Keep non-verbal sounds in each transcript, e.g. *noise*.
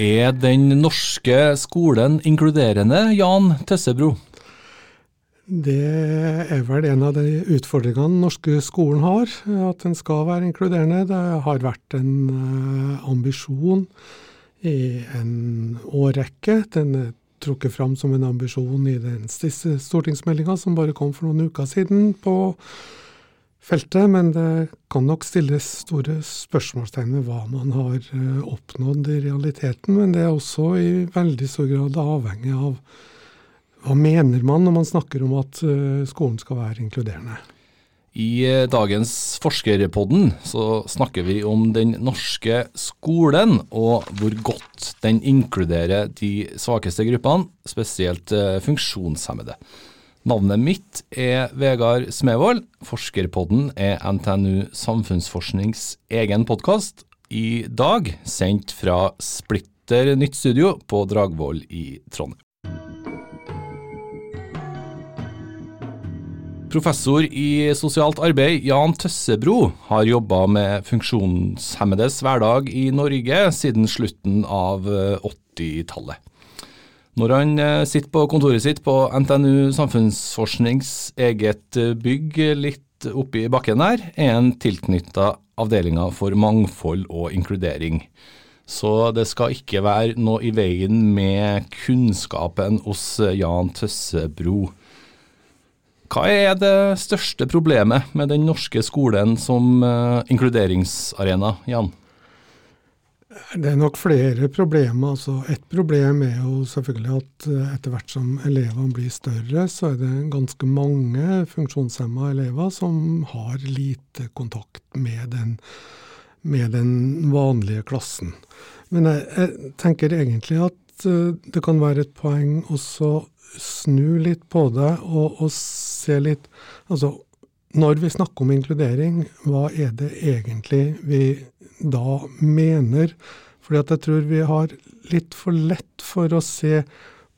Er den norske skolen inkluderende, Jan Tøssebro? Det er vel en av de utfordringene den norske skolen har, at den skal være inkluderende. Det har vært en uh, ambisjon i en årrekke. Den er trukket fram som en ambisjon i den siste stortingsmeldinga som bare kom for noen uker siden på feltet, men det kan nok stilles store spørsmålstegn ved hva man har eh, oppnådd i realiteten. Men det er også i veldig stor grad avhengig av hva mener man når man snakker om at eh, skolen skal være inkluderende. I eh, dagens Forskerpodden så snakker vi om den norske skolen, og hvor godt den inkluderer de svakeste gruppene, spesielt funksjonshemmede. Navnet mitt er Vegard Smevold. Forskerpodden er NTNU Samfunnsforsknings egen podkast. I dag sendt fra splitter nytt studio på Dragvoll i Trondheim. Professor i sosialt arbeid Jan Tøssebro har jobba med funksjonshemmedes hverdag i Norge siden slutten av 80-tallet. Når han eh, sitter på kontoret sitt på NTNU Samfunnsforsknings eget eh, bygg litt oppi bakken der, er han tilknytta avdelinga for mangfold og inkludering. Så det skal ikke være noe i veien med kunnskapen hos eh, Jan Tøssebro. Hva er det største problemet med den norske skolen som inkluderingsarena, Jan? Det er nok flere problemer. altså Et problem er jo selvfølgelig at eh, etter hvert som elevene blir større, så er det ganske mange funksjonshemma elever som har lite kontakt med den, med den vanlige klassen. Men jeg, jeg, tenker egentlig at uh, det kan være et poeng også snu litt på det og, og se litt Altså, når vi snakker om inkludering, hva er det egentlig vi da mener. Fordi at jeg tror vi har litt for lett for å se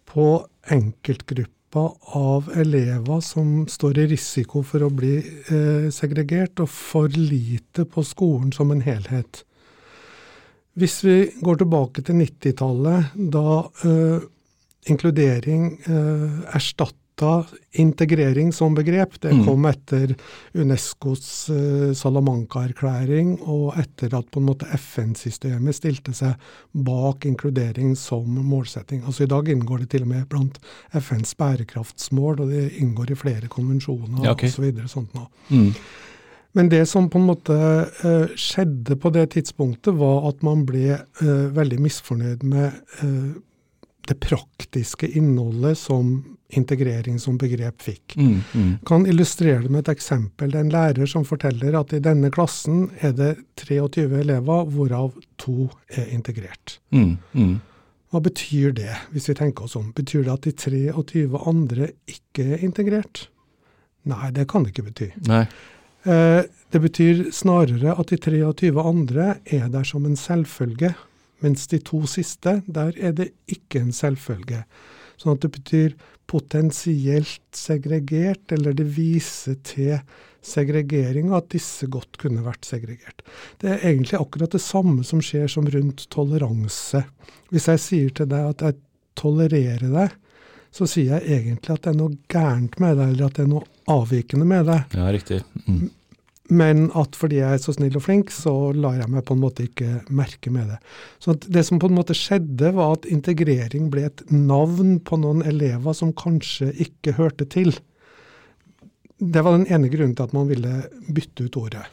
på enkeltgrupper av elever som står i risiko for å bli eh, segregert, og for lite på skolen som en helhet. Hvis vi går tilbake til 90-tallet, da eh, inkludering eh, erstatt da integrering som begrep. Det mm. kom etter Unescos uh, Salamanca-erklæring, og etter at på en måte FN-systemet stilte seg bak inkludering som målsetting. Altså I dag inngår det til og med blant FNs bærekraftsmål, og det inngår i flere konvensjoner ja, okay. osv. Så sånt nå. Mm. Men det som på en måte uh, skjedde på det tidspunktet, var at man ble uh, veldig misfornøyd med det praktiske innholdet som integrering som begrep fikk. Mm, mm. Kan illustrere det med et eksempel. Det er en lærer som forteller at i denne klassen er det 23 elever, hvorav to er integrert. Mm, mm, Hva betyr det, hvis vi tenker oss om? Betyr det at de 23 andre ikke er integrert? Nei, det kan det ikke bety. Eh, det betyr snarere at de 23 andre er der som en selvfølge. Mens de to siste, der er det ikke en selvfølge. Sånn at det betyr potensielt segregert, eller det viser til segregering, og at disse godt kunne vært segregert. Det er egentlig akkurat det samme som skjer som rundt toleranse. Hvis jeg sier til deg at jeg tolererer deg, så sier jeg egentlig at det er noe gærent med deg, eller at det er noe avvikende med deg. Ja, riktig. Mm. Men at fordi jeg er så snill og flink, så lar jeg meg på en måte ikke merke med det. Så det som på en måte skjedde, var at integrering ble et navn på noen elever som kanskje ikke hørte til. Det var den ene grunnen til at man ville bytte ut ordet.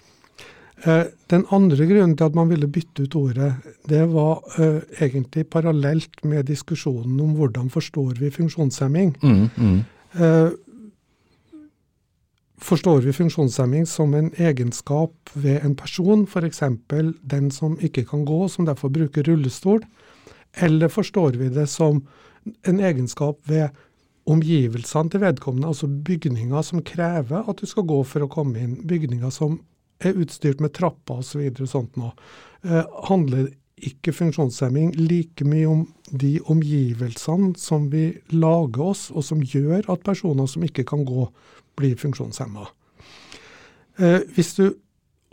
Eh, den andre grunnen til at man ville bytte ut ordet, det var uh, egentlig parallelt med diskusjonen om hvordan forstår vi funksjonshemming. Mm, mm. Uh, Forstår vi funksjonshemming som en egenskap ved en person, f.eks. den som ikke kan gå, som derfor bruker rullestol, eller forstår vi det som en egenskap ved omgivelsene til vedkommende, altså bygninger som krever at du skal gå for å komme inn, bygninger som er utstyrt med trapper osv. Så og sånt nå, eh, handler ikke funksjonshemming like mye om de omgivelsene som vi lager oss, og som gjør at personer som ikke kan gå, blir funksjonshemma. Eh, hvis du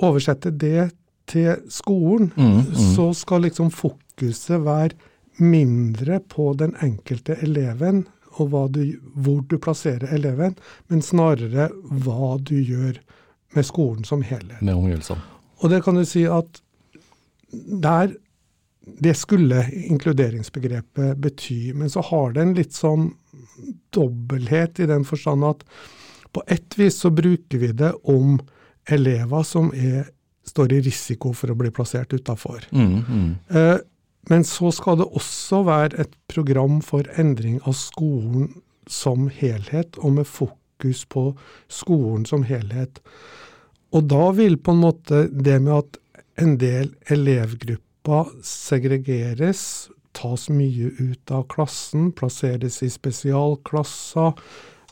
oversetter det til skolen, mm, mm. så skal liksom fokuset være mindre på den enkelte eleven og du, hvor du plasserer eleven, men snarere hva du gjør med skolen som helhet. Med omgivelsene. Og det kan du si at der Det skulle inkluderingsbegrepet bety, men så har det en litt sånn dobbelthet i den forstand at på ett vis så bruker vi det om elever som er, står i risiko for å bli plassert utafor. Mm, mm. eh, men så skal det også være et program for endring av skolen som helhet, og med fokus på skolen som helhet. Og da vil på en måte det med at en del elevgrupper segregeres, tas mye ut av klassen, plasseres i spesialklasser,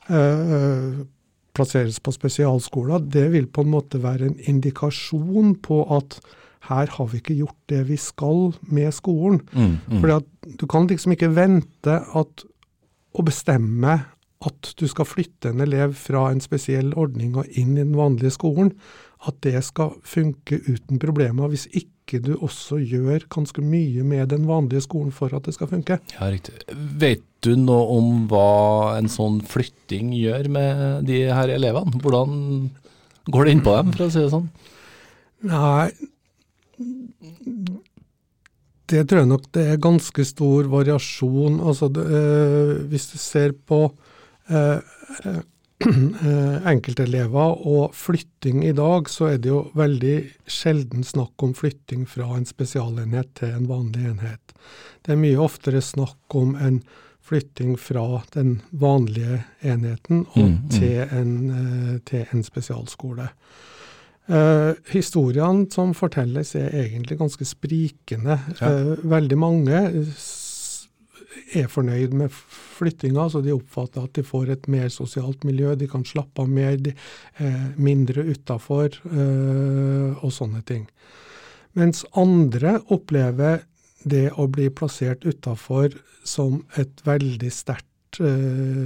eh, plasseres på spesialskoler, det vil på en måte være en indikasjon på at her har vi ikke gjort det vi skal med skolen. Mm, mm. Fordi du kan liksom ikke vente at å bestemme at du skal flytte en elev fra en spesiell ordning og inn i den vanlige skolen, at det skal funke uten problemer, hvis ikke du også gjør ganske mye med den vanlige skolen for at det skal funke. Ja, riktig. Vet du noe om hva en sånn flytting gjør med de her elevene? Hvordan går det inn på dem, for å si det sånn? Nei, det tror jeg nok det er ganske stor variasjon. Altså, det, øh, hvis du ser på øh, *clears throat* enkeltelever og flytting i dag, så er det jo veldig sjelden snakk om flytting fra en spesialenhet til en vanlig enhet. Det er mye oftere snakk om en flytting fra den vanlige enheten og mm, mm. Til, en, til en spesialskole. Uh, historiene som fortelles er egentlig ganske sprikende. Ja. Uh, veldig mange er fornøyd med flyttinga, så de oppfatter at de får et mer sosialt miljø, de kan slappe av mer, de, eh, mindre utafor og sånne ting. Mens andre opplever det å bli plassert utafor som et veldig sterkt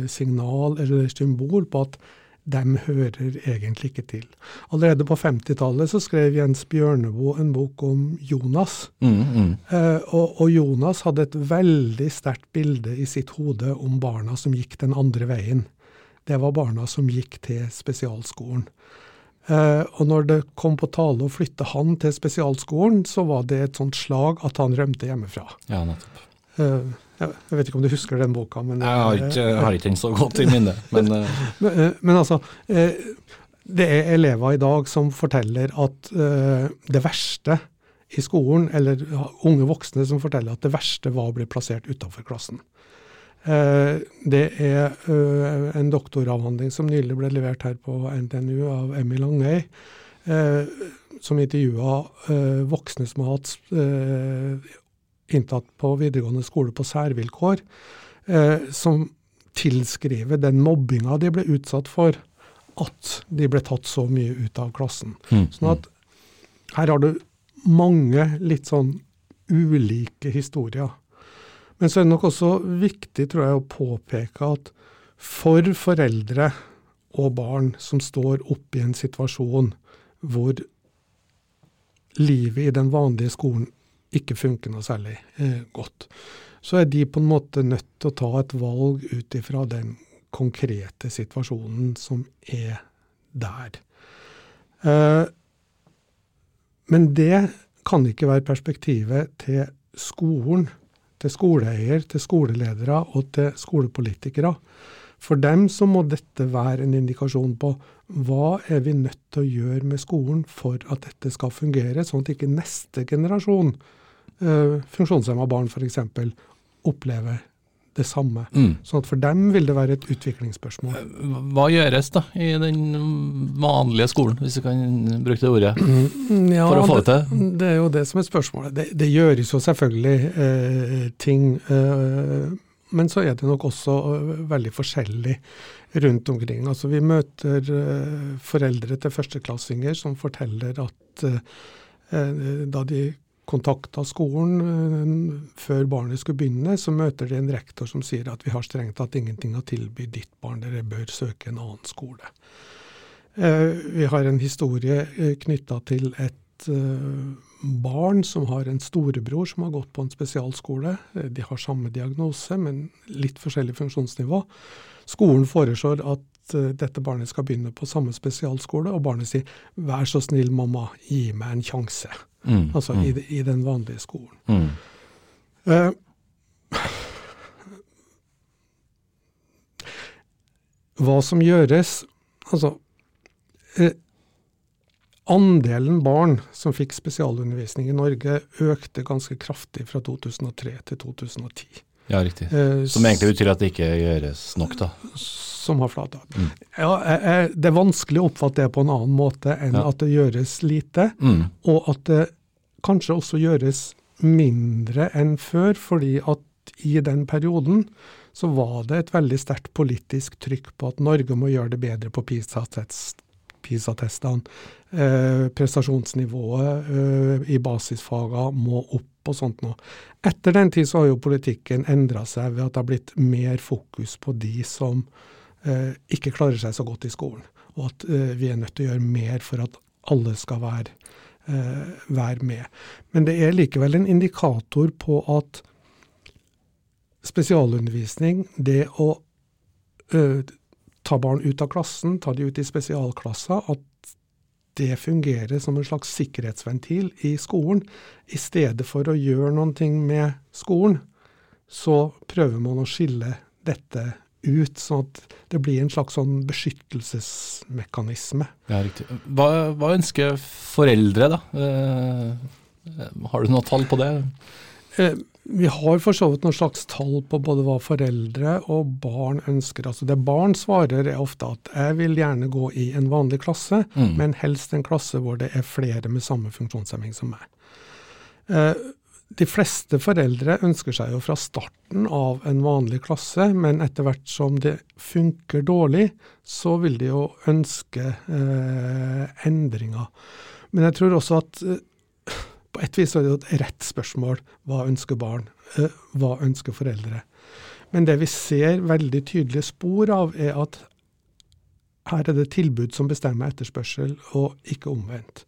signal eller symbol på at dem hører egentlig ikke til. Allerede på 50-tallet så skrev Jens Bjørneboe en bok om Jonas. Mm, mm. Eh, og, og, Jonas hadde et veldig sterkt bilde i sitt hode om barna som gikk den andre veien. Det var barna som gikk til spesialskolen. Eh, og når det kom på tale å flytte han til spesialskolen, så var det et sånt slag at han rømte hjemmefra. Ja, nettopp. Eh, jeg vet ikke om du husker den boka. Men, jeg har ikke, har ikke den så godt i minne. Men, *laughs* eh. men, eh, men, altså, det er elever i dag som forteller at det verste i skolen, eller unge voksne som forteller at det verste var å bli plassert utafor klassen. Det er en doktoravhandling som nylig ble levert her på NTNU av Emmy Langøy, som intervjua voksne som har hatt inntatt på videregående skole på særvilkår, eh, som tilskriver den mobbinga de ble utsatt for, at de ble tatt så mye ut av klassen. Mm. Sånn at her har du mange litt sånn ulike historier. Men så er det nok også viktig tror jeg, å påpeke at for foreldre og barn som står oppe i en situasjon hvor livet i den vanlige skolen ikke funker noe særlig eh, godt. Så er de på en måte nødt til å ta et valg ut ifra den konkrete situasjonen som er der. Eh, men det kan ikke være perspektivet til skolen, til skoleeier, til skoleledere og til skolepolitikere. For dem så må dette være en indikasjon på hva er vi nødt til å gjøre med skolen for at dette skal fungere, sånn at ikke neste generasjon uh, funksjonshemma barn f.eks. opplever det samme. Mm. Sånn at for dem vil det være et utviklingsspørsmål. Eh, hva gjøres da i den vanlige skolen, hvis du kan bruke det ordet, mm, ja, for å få det til? Det er jo det som er spørsmålet. Det, det gjøres jo selvfølgelig eh, ting. Eh, men så er det nok også eh, veldig forskjellig rundt omkring. Altså Vi møter eh, foreldre til førsteklassinger som forteller at da de kontakta skolen før barnet skulle begynne, så møter de en rektor som sier at vi har strengt tatt ingenting å tilby ditt barn, dere bør søke en annen skole. Vi har en historie knytta til et at uh, barn som har en storebror som har gått på en spesialskole, de har samme diagnose, men litt forskjellig funksjonsnivå. Skolen foreslår at uh, dette barnet skal begynne på samme spesialskole, og barnet sier 'vær så snill, mamma, gi meg en sjanse'. Mm, altså mm. I, I, den vanlige skolen. Mm. Uh, hva som gjøres Altså eh, Andelen barn som fikk spesialundervisning i Norge økte ganske kraftig fra 2003 til 2010. Ja, riktig. Eh, som egentlig betyr at det ikke gjøres nok, da? Som har flata. Mm. Ja, det er vanskelig å oppfatte det på en annen måte enn ja. at det gjøres lite, mm. og at det kanskje også gjøres mindre enn før, fordi at i den perioden så var det et veldig sterkt politisk trykk på at Norge må gjøre det bedre på PISA-testene. Eh, prestasjonsnivået eh, i basisfagene må opp og sånt noe. Etter den tid så har jo politikken endra seg ved at det har blitt mer fokus på de som eh, ikke klarer seg så godt i skolen. Og at eh, vi er nødt til å gjøre mer for at alle skal være, eh, være med. Men det er likevel en indikator på at spesialundervisning, det å ø, ta barn ut av klassen, ta de ut i spesialklasser, at det fungerer som en slags sikkerhetsventil i skolen. I stedet for å gjøre noen ting med skolen, så prøver man å skille dette ut, sånn at det blir en slags sånn beskyttelsesmekanisme. Ja, riktig. Hva, hva ønsker foreldre, da? Eh, har du noe tall på det? Eh, vi har for så vidt noen slags tall på både hva foreldre og barn ønsker. Altså Det barn svarer er ofte at jeg vil gjerne gå i en vanlig klasse, mm. men helst en klasse hvor det er flere med samme funksjonshemming som meg. Eh, de fleste foreldre ønsker seg jo fra starten av en vanlig klasse, men etter hvert som det funker dårlig, så vil de jo ønske eh, endringer. Men jeg tror også at på et vis er det jo et rett spørsmål hva ønsker barn, eh, hva ønsker foreldre. Men det vi ser veldig tydelige spor av, er at her er det tilbud som bestemmer etterspørsel, og ikke omvendt.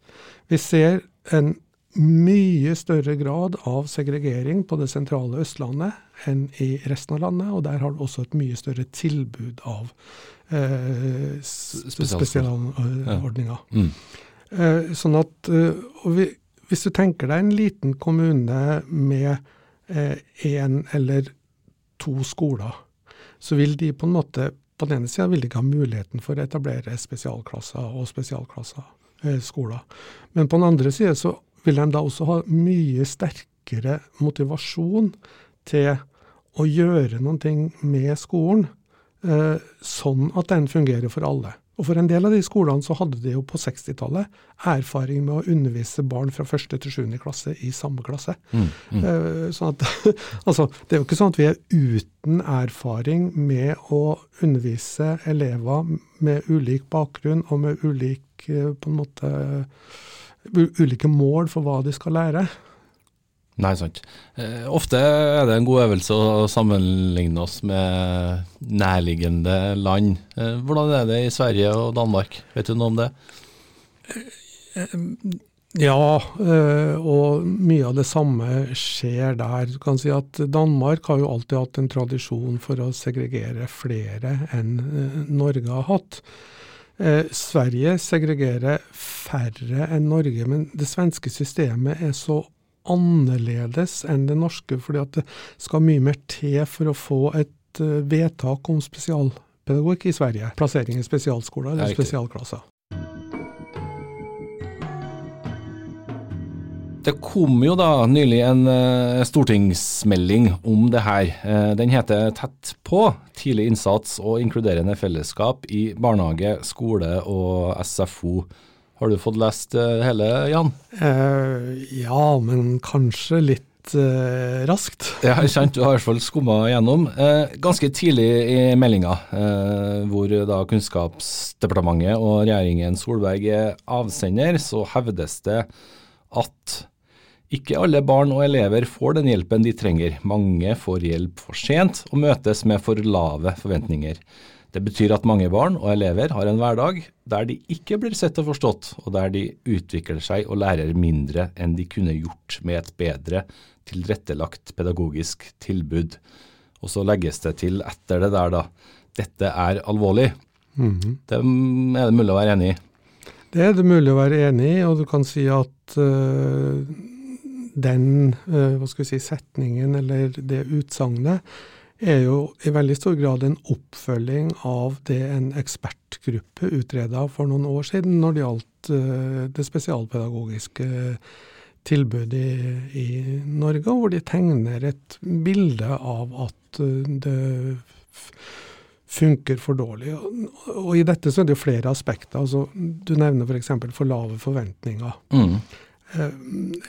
Vi ser en mye større grad av segregering på det sentrale Østlandet enn i resten av landet, og der har du også et mye større tilbud av eh, spesialordninger. Ja. Mm. Eh, sånn at, eh, og vi, hvis du tenker deg en liten kommune med én eh, eller to skoler, så vil de på en måte på den ene sida vil de ikke ha muligheten for å etablere spesialklasser og spesialklasser, eh, skoler. Men på den andre sida så vil de da også ha mye sterkere motivasjon til å gjøre noe med skolen, eh, sånn at den fungerer for alle. Og For en del av de skolene så hadde de jo på 60-tallet erfaring med å undervise barn fra første til sjuende klasse i samme klasse. Mm, mm. Sånn at, *laughs* altså, det er jo ikke sånn at vi er uten erfaring med å undervise elever med ulik bakgrunn og med ulik, uh, på en måte, ulike mål for hva de skal lære. Nei, sant. Eh, ofte er det en god øvelse å sammenligne oss med nærliggende land. Eh, hvordan er det i Sverige og Danmark, vet du noe om det? Eh, ja, og mye av det samme skjer der. Du kan si at Danmark har jo alltid hatt en tradisjon for å segregere flere enn Norge har hatt. Sverige segregerer færre enn Norge, men det svenske systemet er så annerledes enn det norske, fordi at det skal mye mer til for å få et uh, vedtak om spesialpedagogikk i Sverige. Plassering i spesialskoler eller spesialklasser. Det kom jo da nylig en uh, stortingsmelding om det her. Uh, den heter Tett på tidlig innsats og inkluderende fellesskap i barnehage, skole og SFO. Har du fått lest uh, hele, Jan? Uh, ja, men kanskje litt raskt. raskt. *laughs* ja, kjent, Du har i hvert fall skumma gjennom. ganske tidlig i meldinga, hvor da Kunnskapsdepartementet og regjeringen Solberg er avsender, så hevdes det at ikke alle barn og elever får den hjelpen de trenger. Mange får hjelp for sent og møtes med for lave forventninger. Det betyr at mange barn og elever har en hverdag der de ikke blir sett og forstått, og der de utvikler seg og lærer mindre enn de kunne gjort med et bedre tilrettelagt pedagogisk tilbud. Og så legges det til etter det der, da. Dette er alvorlig. Mhm. Det er det mulig å være enig i. Det er det mulig å være enig i, og du kan si at øh, den øh, hva skal vi si, setningen eller det utsagnet er jo i veldig stor grad en oppfølging av det en ekspertgruppe utreda for noen år siden når det gjaldt øh, det spesialpedagogiske tilbudet i, i Norge, hvor de tegner et bilde av at øh, det funker for dårlig. Og i dette så er det jo flere aspekter. altså Du nevner f.eks. For, for lave forventninger. Mm. Eh,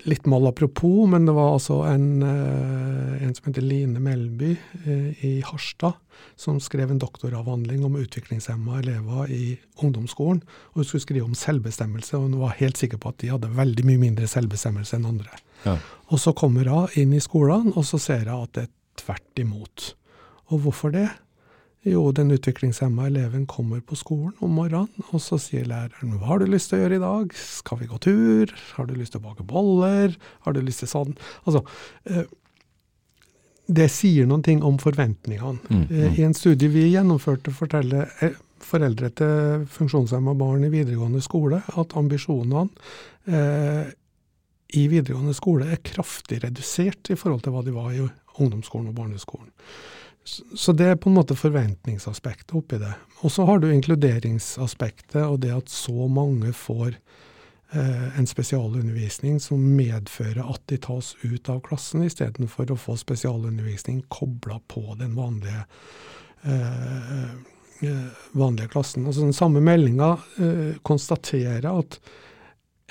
litt mal apropos, men det var altså en, eh, en som heter Line Melby eh, i Harstad, som skrev en doktoravhandling om utviklingshemma elever i ungdomsskolen. og Hun skulle skrive om selvbestemmelse, og hun var helt sikker på at de hadde veldig mye mindre selvbestemmelse enn andre. Ja. Og så kommer hun inn i skolen, og så ser hun at det er tvert imot. Og hvorfor det? Jo, den utviklingshemma eleven kommer på skolen om morgenen, og så sier læreren hva har du lyst til å gjøre i dag? Skal vi gå tur? Har du lyst til å bake boller? Har du lyst til sånn? Altså, eh, det sier noen ting om forventningene. Mm, Eh, mm. I en studie vi gjennomførte, forteller eh, foreldre til funksjonshemma barn i videregående skole at ambisjonene eh, i videregående skole er kraftig redusert i forhold til hva de var i ungdomsskolen og barneskolen. Så det er på en måte forventningsaspektet oppi det. Og så har du inkluderingsaspektet og det at så mange får eh, en spesialundervisning som medfører at de tas ut av klassen, istedenfor å få spesialundervisning kobla på den vanlige, eh, eh, vanlige klassen. Altså Den samme meldinga eh, konstaterer at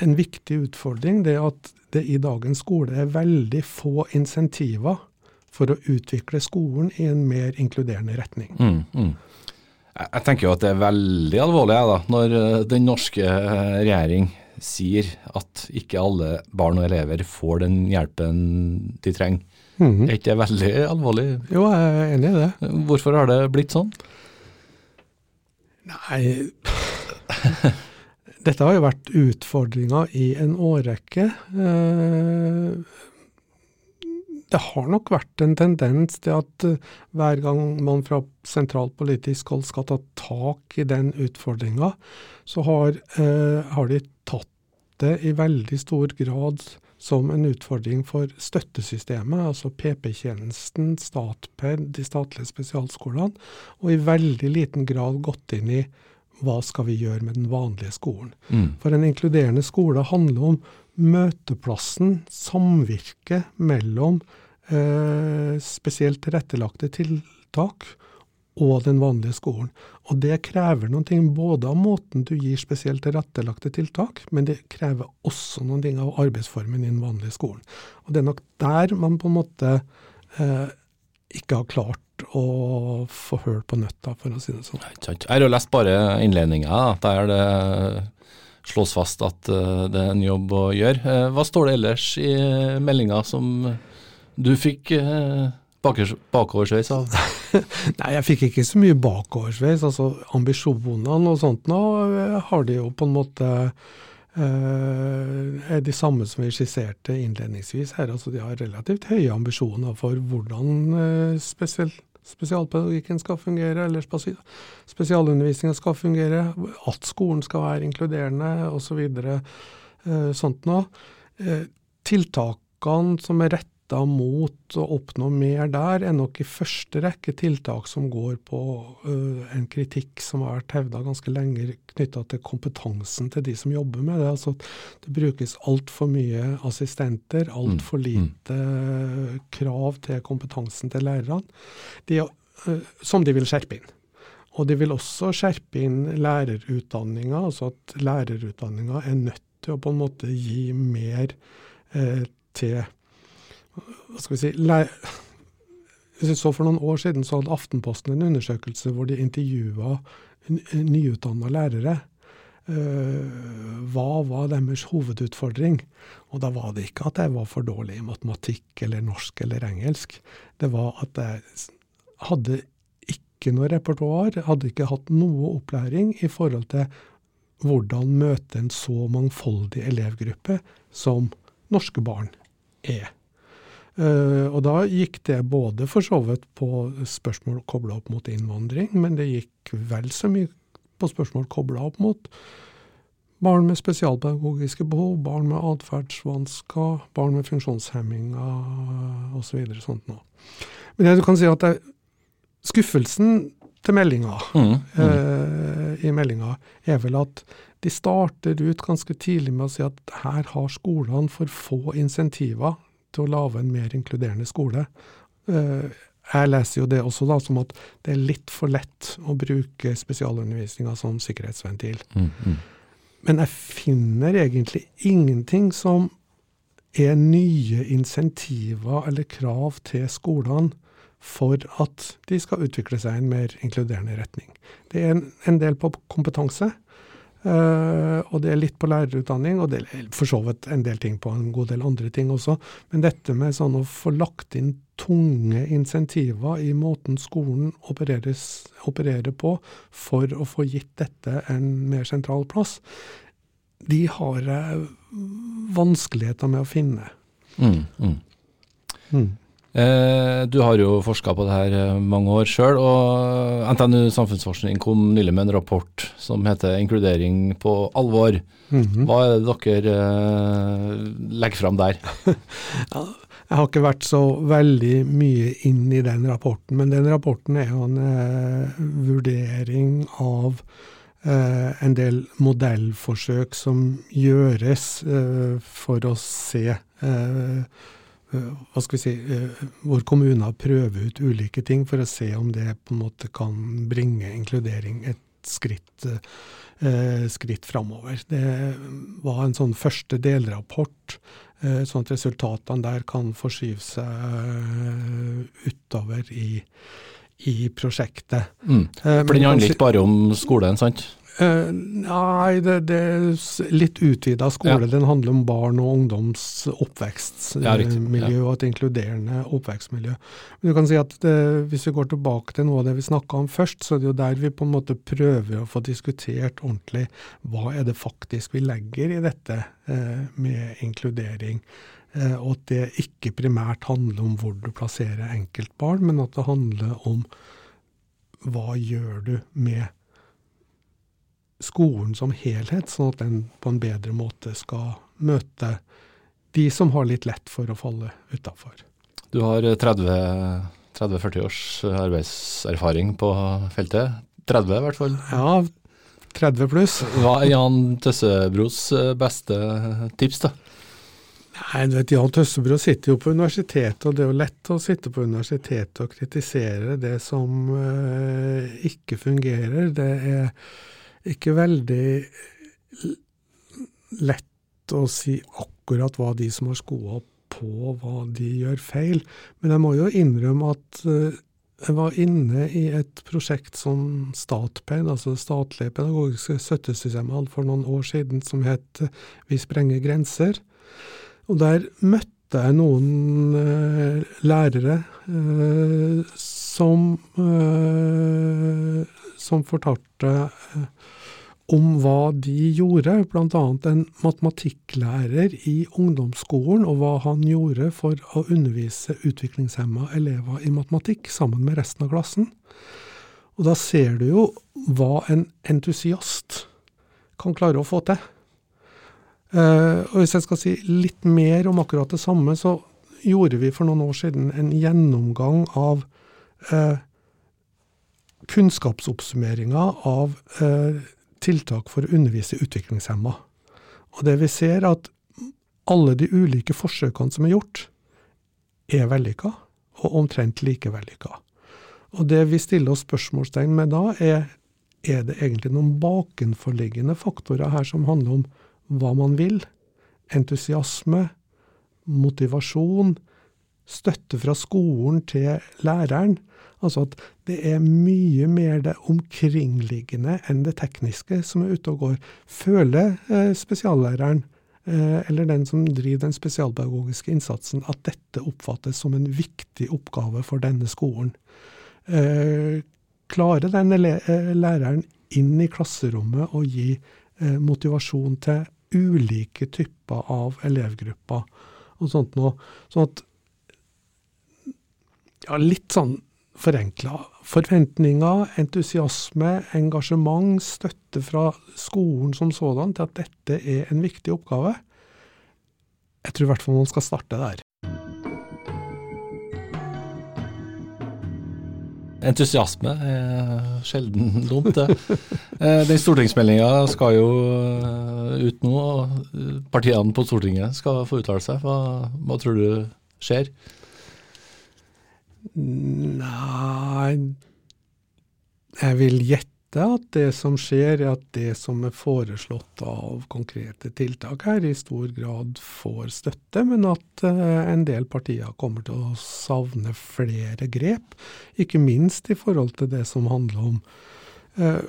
en viktig utfordring det er at det i dagens skole er veldig få insentiver for å utvikle skolen i en mer inkluderende retning. Mm, mm. Jeg, tenker jo at det er veldig alvorlig da, når eh, den norske eh, regjering sier at ikke alle barn og elever får den hjelpen de trenger. Mm. Er ikke det veldig alvorlig? Jo, jeg er enig i det. Hvorfor har det blitt sånn? Nei *laughs* Dette har jo vært utfordringa i en årrekke. Eh, Det har nok vært en tendens til at eh, hver gang man fra sentralt politisk hold skal ta tak i den utfordringa, så har, eh, har de tatt det i veldig stor grad som en utfordring for støttesystemet, altså PP-tjenesten, Statped, de statlige spesialskolene, og i veldig liten grad gått inn i hva skal vi gjøre med den vanlige skolen. Mm. For en inkluderende skole handler om møteplassen, samvirket mellom eh, spesielt tilrettelagte tiltak og den vanlige skolen. Og det krever noen ting både av måten du gir spesielt tilrettelagte tiltak, men det krever også noen ting av arbeidsformen i den vanlige skolen. Og det er nok der man på en måte eh, ikke har klart å få høl på nøtta, for å si det sånn. Jeg har jo lest bare innledninga, der det slås fast at eh, det er en jobb å gjøre. Eh, Hva står det ellers i meldinga som du fikk eh, bakoversveis av? *laughs* Nei, jeg fikk ikke så mye bakoversveis. Altså, ambisjonene og sånt nå eh, har de jo på en måte eh, er de samme som vi skisserte innledningsvis her. Altså, de har relativt høye ambisjoner for hvordan spesielt spesialpedagogikken skal fungere, eller spesi spesialundervisninga skal fungere, at skolen skal være inkluderende osv. videre sånt noe. Eh, tiltakene som er retta mot å oppnå mer der, er nok i første rekke tiltak som går på øh, en kritikk som har vært hevda ganske lenge knytta til kompetansen til de som jobber med det. Altså at det brukes altfor mye assistenter, altfor Mm, mm. lite krav til kompetansen til lærerne, de, øh, som de vil skjerpe inn. Og de vil også skjerpe inn lærerutdanninga, altså at lærerutdanninga er nødt til å på en måte gi mer eh, til hva skal vi si Hvis vi så For noen år siden så hadde Aftenposten en undersøkelse hvor de intervjua nyutdanna lærere. Eh, hva var deres hovedutfordring? Og da var det ikke at jeg var for dårlig i matematikk eller norsk eller engelsk. Det var at jeg hadde ikke noe repertoar, hadde ikke hatt noe opplæring i forhold til hvordan møte en så mangfoldig elevgruppe som norske barn er. Uh, og da gikk det både for så vidt på spørsmål kobla opp mot innvandring, men det gikk vel så mye på spørsmål kobla opp mot barn med spesialpedagogiske behov, barn med atferdsvansker, barn med funksjonshemminger osv. Så sånt noe. Men det du kan si at det, skuffelsen til meldinga, mm, mm. Uh, i meldinga er vel at de starter ut ganske tidlig med å si at her har skolene for få insentiver til å lage en mer inkluderende skole. Uh, jeg leser jo det også da som at det er litt for lett å bruke spesialundervisninga som sikkerhetsventil. Mm, mm. Men jeg finner egentlig ingenting som er nye insentiver eller krav til skolene for at de skal utvikle seg i en mer inkluderende retning. Det er en, en del på kompetanse, Uh, og det er litt på lærerutdanning, og det er for så vidt en del ting på en god del andre ting også. Men dette med sånn å få lagt inn tunge insentiver i måten skolen opereres, opererer på for å få gitt dette en mer sentral plass, de har jeg vanskeligheter med å finne. Mm, mm. Mm. Eh, du har jo forska på det her eh, mange år sjøl, og NTNU samfunnsforskning kom nylig med en rapport som heter 'Inkludering på alvor'. Mm -hmm. Hva er det dere eh, legger fram der? *laughs* ja, jeg har ikke vært så veldig mye inn i den rapporten, men den rapporten er jo en eh, vurdering av eh, en del modellforsøk som gjøres eh, for å se Eh, hva skal vi si, eh, hvor kommuner prøver ut ulike ting for å se om det på en måte kan bringe inkludering et skritt, eh, skritt framover. Det var en sånn første delrapport, eh, sånn at resultatene der kan forskyve seg utover i, i prosjektet. Mm. For den handler ikke bare om skolen, sant? Uh, nei, det, det, er litt utvida skole. Ja. Den handler om barn og ungdoms oppvekstmiljø ja, og et inkluderende oppvekstmiljø. Men du kan si at det, Hvis vi går tilbake til noe av det vi snakka om først, så er det jo der vi på en måte prøver å få diskutert ordentlig hva er det faktisk vi legger i dette uh, med inkludering. Uh, og at det ikke primært handler om hvor du plasserer enkeltbarn, men at det handler om hva gjør du med skolen som helhet, sånn at den på en bedre måte skal møte de som har litt lett for å falle utafor. Du har 30-40 års arbeidserfaring på feltet. 30 i hvert fall? Ja, 30 pluss. Hva er Jan Tøssebros eh, beste tips, da? Nei, du vet, Jan Tøssebro sitter jo på universitetet, og det er jo lett å sitte på universitetet og kritisere det som uh, ikke fungerer. Det er ikke veldig lett å si akkurat hva de som har skoa på, hva de gjør feil. Men jeg må jo innrømme at eh, jeg var inne i et prosjekt som Statped, altså det statlige pedagogiske støttesystemet, hadde for noen år siden, som het Vi sprenger grenser. Og der møtte jeg noen uh, lærere uh, som, uh, som fortalte om hva de gjorde, bl.a. en matematikklærer i ungdomsskolen, og hva han gjorde for å undervise utviklingshemma elever i matematikk sammen med resten av klassen. Og da ser du jo hva en entusiast kan klare å få til. Uh, og hvis jeg skal si litt mer om akkurat det samme, så gjorde vi for noen år siden en gjennomgang av uh, kunnskapsoppsummeringa av eh, tiltak for å undervise utviklingshemma. Og det vi ser, er at alle de ulike forsøkene som er gjort, er vellykka, og omtrent like vellykka. Og det vi stiller oss spørsmålstegn med da, er er det egentlig noen bakenforliggende faktorer her som handler om hva man vil? Entusiasme, motivasjon, støtte fra skolen til læreren. Altså at det er mye mer det omkringliggende enn det tekniske som er ute og går. Føler eh, spesiallæreren, eh, eller den som driver den spesialpedagogiske innsatsen, at dette oppfattes som en viktig oppgave for denne skolen? Eh, klarer denne læreren inn i klasserommet og gi motivasjon til ulike typer av elevgrupper og sånt noe. Sånn at ja, litt sånn forenkla. Forventninger, entusiasme, engasjement, støtte fra skolen som sådan til at dette er en viktig oppgave. Jeg tror i hvert fall man skal starte der. Entusiasme er sjelden dumt, det. Eh, den stortingsmeldinga skal jo eh, ut nå, og partiene på Stortinget skal få uttale seg. Hva, hva tror du skjer? Nei Jeg vil gjette at det som skjer, er at det som er foreslått av konkrete tiltak her, i stor grad får støtte, men at uh, en del partier kommer til å savne flere grep. Ikke minst i forhold til det som handler om uh,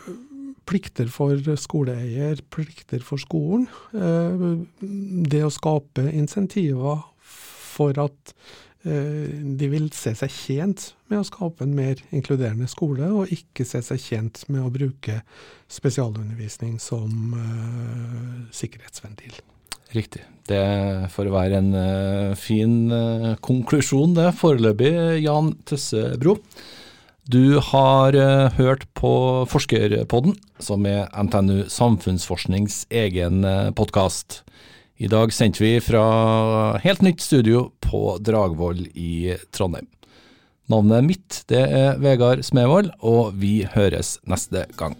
plikter for skoleeier, plikter for skolen. Uh, det å skape insentiver for at Eh, de vil se seg tjent med å skape en mer inkluderende skole, og ikke se seg tjent med å bruke spesialundervisning som uh, sikkerhetsventil. Riktig. Det får være en uh, fin konklusjon, det. Foreløpig, Jan Tøssebro. Du har hørt på Forskerpodden, som er NTNU Samfunnsforsknings egen podkast. I dag sendte vi fra helt nytt studio på Dragvoll i Trondheim. Navnet mitt det er Vegard Smevold, og vi høres neste gang.